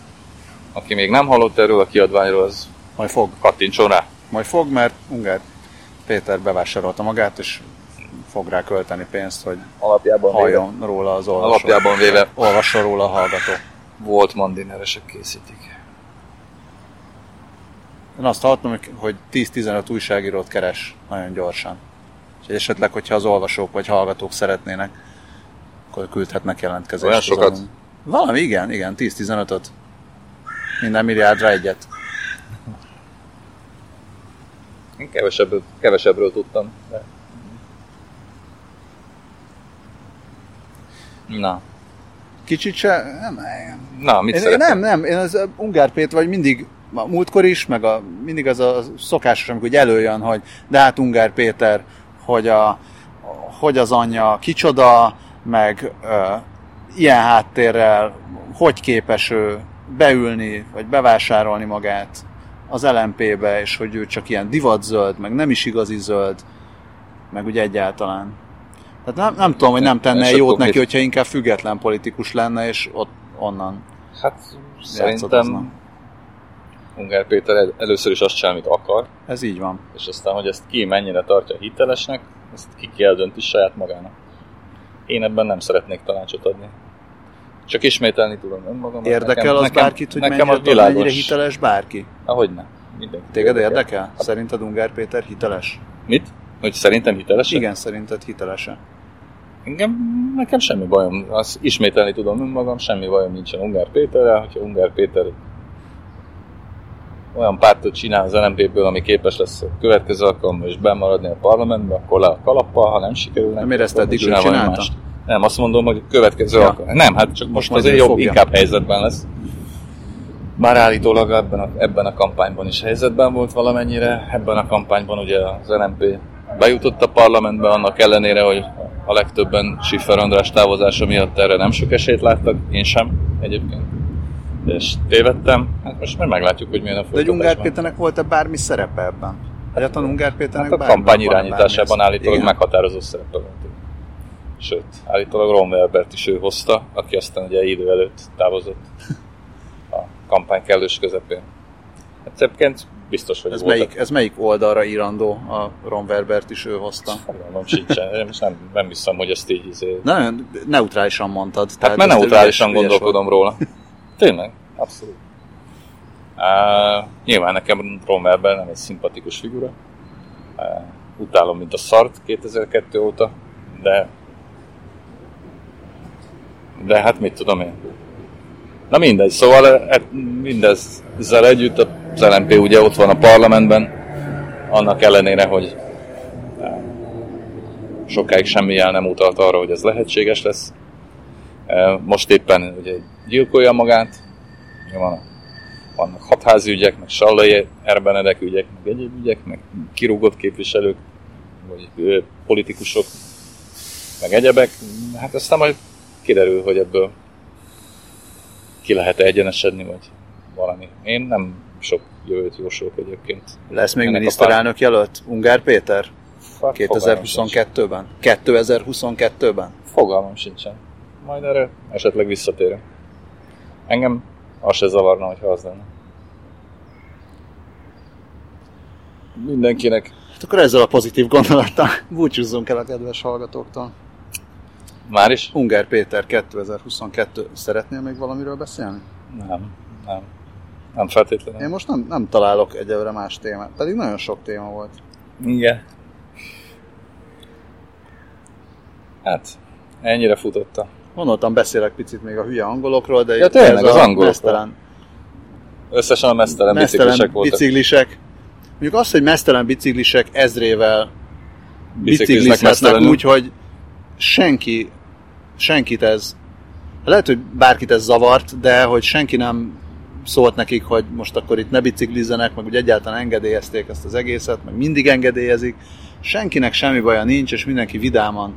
Aki még nem hallott erről a kiadványról, az Majd fog. kattintson rá. Majd fog, mert Ungár Péter bevásárolta magát, és fog rá költeni pénzt, hogy Alapjában véve halljon róla az olvasó. Alapjában véve Olvasson róla a hallgató. volt mandineresek készítik. Én azt hallottam, hogy- hogy 10-15 újságírót keres nagyon gyorsan. És esetleg, hogyha az olvasók vagy hallgatók szeretnének akkor küldhetnek jelentkezést. Olyan sokat? azon. Valami, igen, igen, 10-15-öt. Minden milliárdra egyet. Én kevesebb, kevesebbről tudtam. De... Na, Kicsit se, nem, na mit én, szeretnél? nem, nem, én az Ungár Péter vagy mindig, a múltkor is, meg a, mindig az a szokásos, amikor előjön, hogy de hát Ungár Péter, hogy, a, hogy az anyja kicsoda, meg ö, ilyen háttérrel, hogy képes ő beülni, vagy bevásárolni magát az LMP-be, és hogy ő csak ilyen divatzöld, meg nem is igazi zöld, meg úgy egyáltalán. Tehát nem, nem tudom, hogy nem tenne jót neki, hogyha inkább független politikus lenne, és ott onnan Hát szerintem Ungár Péter el- először is azt csinál, amit akar, Ez így van. és aztán, hogy ezt ki mennyire tartja hitelesnek, ezt ki kell dönti saját magának. Én ebben nem szeretnék tanácsot adni. Csak ismételni tudom önmagam. Érdekel az bárkit, hogy nekem mennyire, világos. mennyire hiteles bárki? Ahogy nem. Mindenki Téged érdekel? Szerinted Ungár Péter hiteles? Mit? Hogy szerintem hiteles? Igen, szerinted hitelese. Engem, nekem semmi bajom, azt ismételni tudom önmagam, semmi bajom nincsen Ungár Péterrel, hogyha Ungár Péter olyan pártot csinál az LMP-ből, ami képes lesz a következő alkalommal is bemaradni a parlamentbe, akkor le a kalappal, ha nem sikerül Nem érezted, akkor eddig csinál csinálta? mást. Nem, azt mondom, hogy a következő Ja. alkalom. Nem, hát csak most, Most azért jobb, fogja. inkább helyzetben lesz. Már állítólag ebben a, ebben a kampányban is helyzetben volt valamennyire. Ebben a kampányban ugye az LMP bejutott a parlamentbe, annak ellenére, hogy a legtöbben Schiffer András távozása miatt erre nem sok esélyt láttak, én sem egyébként. És tévedtem, hát most már meglátjuk, hogy milyen a De egy Ungár folytatásban. Péternek volt-e bármi szerepe ebben? Egyáltalán Ungár Péternek Hát a kampány irányításában állítólag Igen. meghatározó szerepe volt. Sőt, állítólag Ron Welbert is ő hozta, aki aztán ugye idő előtt távozott a kampány kellős közepén. Hát egyébként biztos, hogy Ez voltak. melyik, ez melyik oldalra írandó? A Ron Werbert is ő hozta. Fogalmam sincsen, nem, nem hiszem, hogy ezt így izé... Nagyon neutrálisan mondtad. Hát mert ez neutrálisan ügyes- ügyes gondolkodom róla. Tényleg, abszolút. Uh, nyilván nekem Ron Welber nem egy szimpatikus figura. Uh, utálom, mint a szart 2002 óta, de de hát mit tudom én. Na mindegy, szóval e- mindezzel együtt az LMP ugye ott van a parlamentben, annak ellenére, hogy eh, sokáig semmi jel nem utalt arra, hogy ez lehetséges lesz. Eh, Most éppen ugye gyilkolja magát, van, vannak hatházi ügyek, meg Sallai Erbenedek ügyek, meg egyéb ügyek, meg kirúgott képviselők, vagy ö, politikusok, meg egyebek. Hát aztán majd kiderül, hogy ebből ki lehet egyenesedni, vagy valami. Én nem sok jövőt jósolok egyébként. Lesz még Ennek miniszterelnök jelölt? Ungár Péter? sincs. 2022-ben? 2022-ben? Fogalmam sincsen. Majd erre esetleg visszatérünk. Engem az se zavarna, hogyha az lenne. Mindenkinek Hát akkor ezzel a pozitív gondolattal búcsúzzunk el a kedves hallgatóktól. már is? Ungár Péter 2022. Szeretnél még valamiről beszélni? Nem, nem. Nem feltétlenül. Én most nem, nem találok egyelőre más témát, pedig nagyon sok téma volt. Igen. Hát, ennyire futotta. Gondoltam, beszélek picit még a hülye angolokról, de Ja, tényleg, ez az angolokról. mesztelen, Összesen a mesztelen, mesztelen biciklisek voltak. biciklisek. Mondjuk az, hogy mesztelen biciklisek ezrével biciklizhetnek úgy, hogy senki, senkit ez, lehet, hogy bárkit ez zavart, de hogy senki nem szólt nekik, hogy most akkor itt ne biciklizzenek, meg úgy egyáltalán engedélyezték ezt az egészet, meg mindig engedélyezik. Senkinek semmi baja nincs, és mindenki vidáman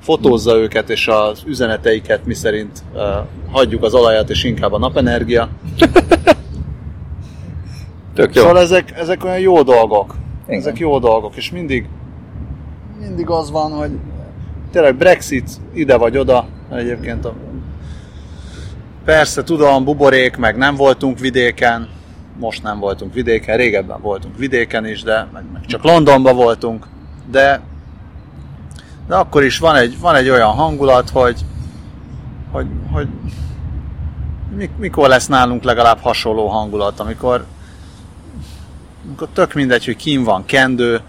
fotózza őket, és az üzeneteiket mi szerint uh, hagyjuk az olajat, és inkább a napenergia. Tök jó. Szóval ezek, ezek olyan jó dolgok. Igen. Ezek jó dolgok, és mindig, mindig az van, hogy tényleg Brexit ide vagy oda, egyébként a... Persze, tudom, buborék, meg nem voltunk vidéken, most nem voltunk vidéken, régebben voltunk vidéken is, de meg, meg csak Londonban voltunk, de de akkor is van egy, van egy olyan hangulat, hogy, hogy, hogy mik- mikor lesz nálunk legalább hasonló hangulat, amikor amikor tök mindegy, hogy kim van kendő,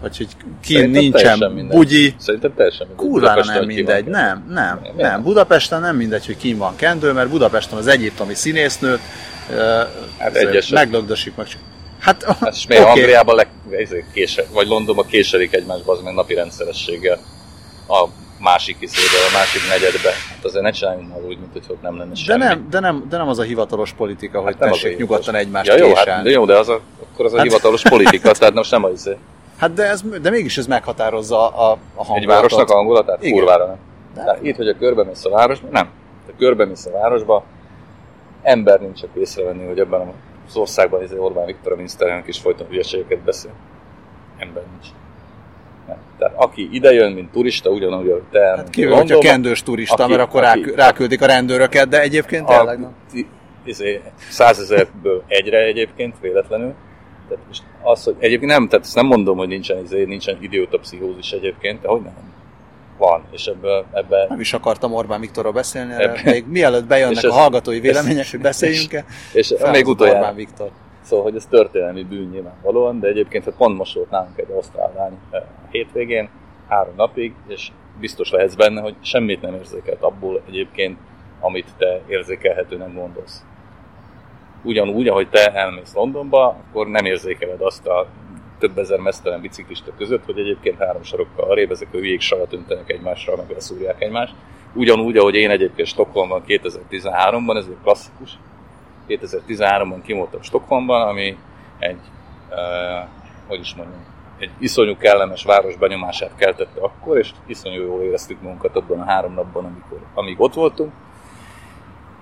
vagy hogy ki nincsen bugyi. Szerintem teljesen mindegy. Kurvára nem mindegy, nem, nem, nem, nem. Budapesten nem mindegy, hogy kim van kendő, mert Budapesten az egyiptomi színésznőt hát meglögdösik meg. Hát, hát és miért okay. Angliában leg, kése, vagy Londonban késelik egymásba az meg napi rendszerességgel a másik izébe, a másik negyedbe. Hát azért ne csináljunk már úgy, mint hogy ott nem lenne semmi. De nem, de nem, de nem az a hivatalos politika, hogy hát tessék nyugodtan egymást ja, jó, hát, de jó, de az a, akkor az a hát... hivatalos politika, tehát most nem az izé. Hát de, ez, de mégis ez meghatározza a, a hangulatot. Egy városnak a hangulatát? Igen. Kurvára nem. De... Tehát itt, hogy a körbemész a városba, nem. De körbemész a városba, ember nincs csak észrevenni, hogy ebben az országban izé Orbán Viktor a miniszterelnök is folyton hülyeségeket beszél. Ember nincs. Nem. Tehát aki idejön, mint turista, ugyanúgy, hogy te hát kivéve, hogyha kendős turista, aki, mert akkor aki, ráküldik a rendőröket, de egyébként tényleg nem. Izé, százezerből egyre egyébként, véletlenül. Tehát most az, hogy egyébként nem, tehát ezt nem mondom, hogy nincsen, izé, nincsen idióta pszichézis egyébként, de hogy nem. Van, és ebbe, ebbe... Nem is akartam Orbán Viktorról beszélni, ebbe, még mielőtt bejönnek a hallgatói vélemények, hogy beszéljünk-e. És, és még utoljára. Orbán Viktor. Szóval, hogy ez történelmi bűn nyilvánvalóan, de egyébként hát pont most volt nálunk egy ausztrál lány eh, hétvégén, három napig, és biztos lehetsz benne, hogy semmit nem érzékelt abból egyébként, amit te érzékelhetőnek gondolsz. Ugyanúgy, ahogy te elmész Londonba, akkor nem érzékeled azt a több ezer mesztelen biciklista között, hogy egyébként három sarokkal arrébb ezek a hülyék sarat öntenek egymásra, meg leszúrják egymást. Ugyanúgy, ahogy én egyébként Stockholmban 2013-ban, ez egy klasszikus, 2013-ban kimoltam Stockholmban, ami egy, uh, hogy is mondjam, egy iszonyú kellemes város benyomását keltette akkor, és iszonyú jól éreztük magunkat abban a három napban, amikor, amíg ott voltunk.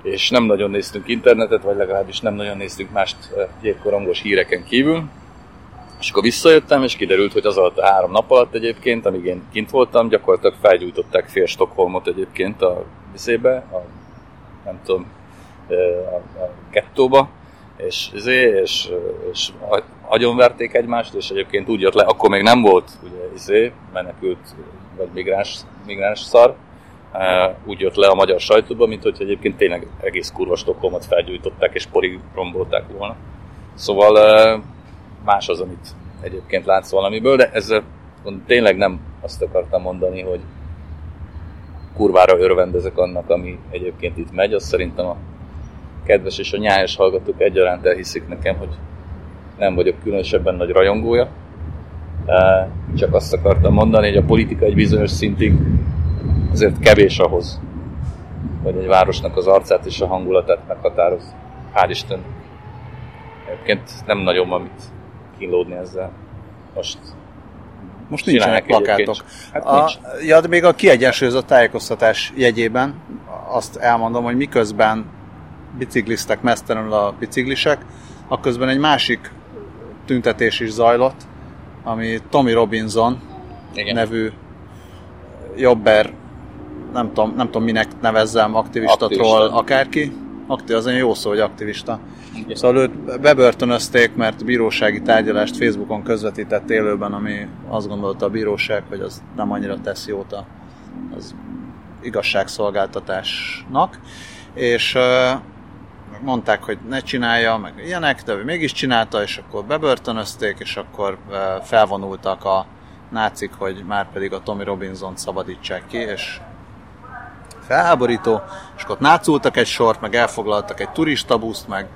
És nem nagyon néztünk internetet, vagy legalábbis nem nagyon néztünk mást gyékkorongos híreken kívül. És akkor visszajöttem, és kiderült, hogy az alatt a három nap alatt egyébként, amíg én kint voltam, gyakorlatilag felgyújtották fél Stockholmot egyébként a vizébe, a, nem tudom, a, a gettóba, és, izé, és, és agyonverték egymást, és egyébként úgy jött le, akkor még nem volt ugye, izé, menekült vagy migráns, migráns szar, úgy jött le a magyar sajtóba, mint hogy egyébként tényleg egész kurva Stockholmot felgyújtották és porig rombolták volna. Szóval más az, amit egyébként látsz valamiből, de ezzel tényleg nem azt akartam mondani, hogy kurvára örvendezek annak, ami egyébként itt megy, az szerintem a kedves és a nyájas hallgatók egyaránt elhiszik nekem, hogy nem vagyok különösebben nagy rajongója. Csak azt akartam mondani, hogy a politika egy bizonyos szintig azért kevés ahhoz, hogy egy városnak az arcát és a hangulatát meghatároz. Hál' Isten. Egyébként nem nagyon van mit kínlódni ezzel. Most most nincsenek plakátok. Hát a, nincs. Ja, de még a kiegyensúlyozott tájékoztatás jegyében azt elmondom, hogy miközben biciklisztek mesztelenül a biciklisek, akközben egy másik tüntetés is zajlott, ami Tommy Robinson Igen. nevű jobber, nem tudom, nem tudom minek nevezzem, aktivista, aktivista. troll, akárki. Aktiv, az egy jó szó, hogy aktivista. Igen. Szóval őt bebörtönözték, mert bírósági tárgyalást Facebookon közvetített élőben, ami azt gondolta a bíróság, hogy az nem annyira tesz jót az igazságszolgáltatásnak. És mondták, hogy ne csinálja, meg ilyenek, de ő mégis csinálta, és akkor bebörtönözték, és akkor felvonultak a nácik, hogy már pedig a Tommy Robinson szabadítsák ki, és felháborító, és akkor nácultak egy sort, meg elfoglaltak egy turistabuszt, meg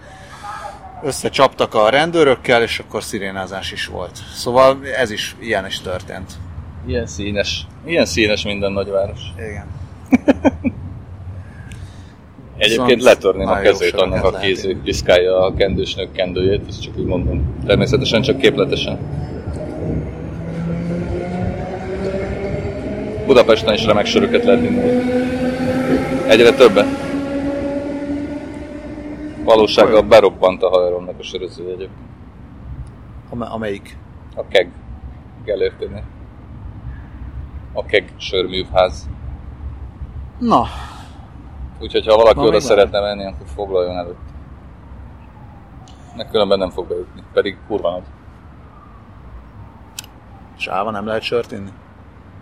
összecsaptak a rendőrökkel, és akkor szirénázás is volt. Szóval ez is, ilyen is történt. Ilyen színes. Ilyen színes minden nagyváros. Igen. Egyébként letörném a kezét annak, aki piszkálja a kendősnök kendőjét, ezt csak úgy mondom. Természetesen csak képletesen. Budapesten is remek söröket lehet inni. Egyre többen. Valósággal berobbant a haveromnak a söröző egyébként. Am- amelyik? A keg. Gellérténél. A keg sörművház. Na, Úgyhogy ha valaki oda szeretne menni, akkor foglaljon előtt. Meg különben nem fog bejutni, pedig kurva nagy. Sáva nem lehet sört inni?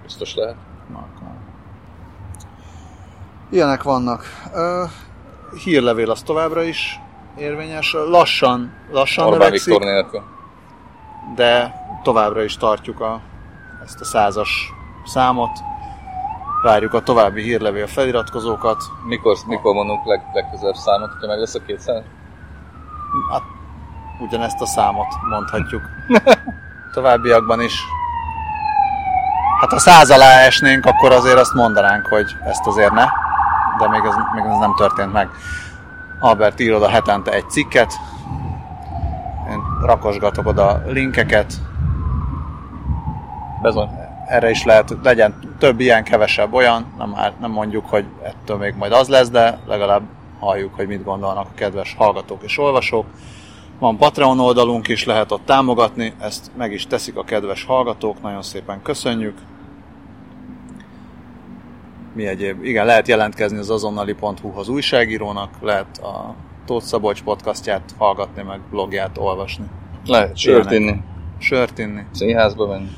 Biztos lehet. Akkor. Ilyenek vannak. Hírlevél az továbbra is érvényes. Lassan, lassan Orbán növekszik, Viktor nélkül. De továbbra is tartjuk a, ezt a százas számot. Várjuk a további hírlevél feliratkozókat. Mikor, mikor mondunk leg, legközelebb számot, hogyha meg lesz a 200? Hát, ugyanezt a számot mondhatjuk. Továbbiakban is. Hát ha száz alá esnénk, akkor azért azt mondanánk, hogy ezt azért ne. De még ez, még ez nem történt meg. Albert írod a hetente egy cikket, én rakosgatok oda linkeket, Bezony. erre is lehet, legyen több ilyen, kevesebb olyan, nem, nem mondjuk, hogy ettől még majd az lesz, de legalább halljuk, hogy mit gondolnak a kedves hallgatók és olvasók. Van Patreon oldalunk is, lehet ott támogatni, ezt meg is teszik a kedves hallgatók, nagyon szépen köszönjük. Mi egyéb? Igen, lehet jelentkezni az azonnali.hu-hoz újságírónak, lehet a Tóth Szabolcs podcastját hallgatni, meg blogját olvasni. Lehet sört inni, Sört inni. színházba menni.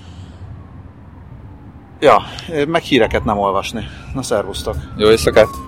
Ja, meg híreket nem olvasni. Na szervusztok! Jó éjszakát!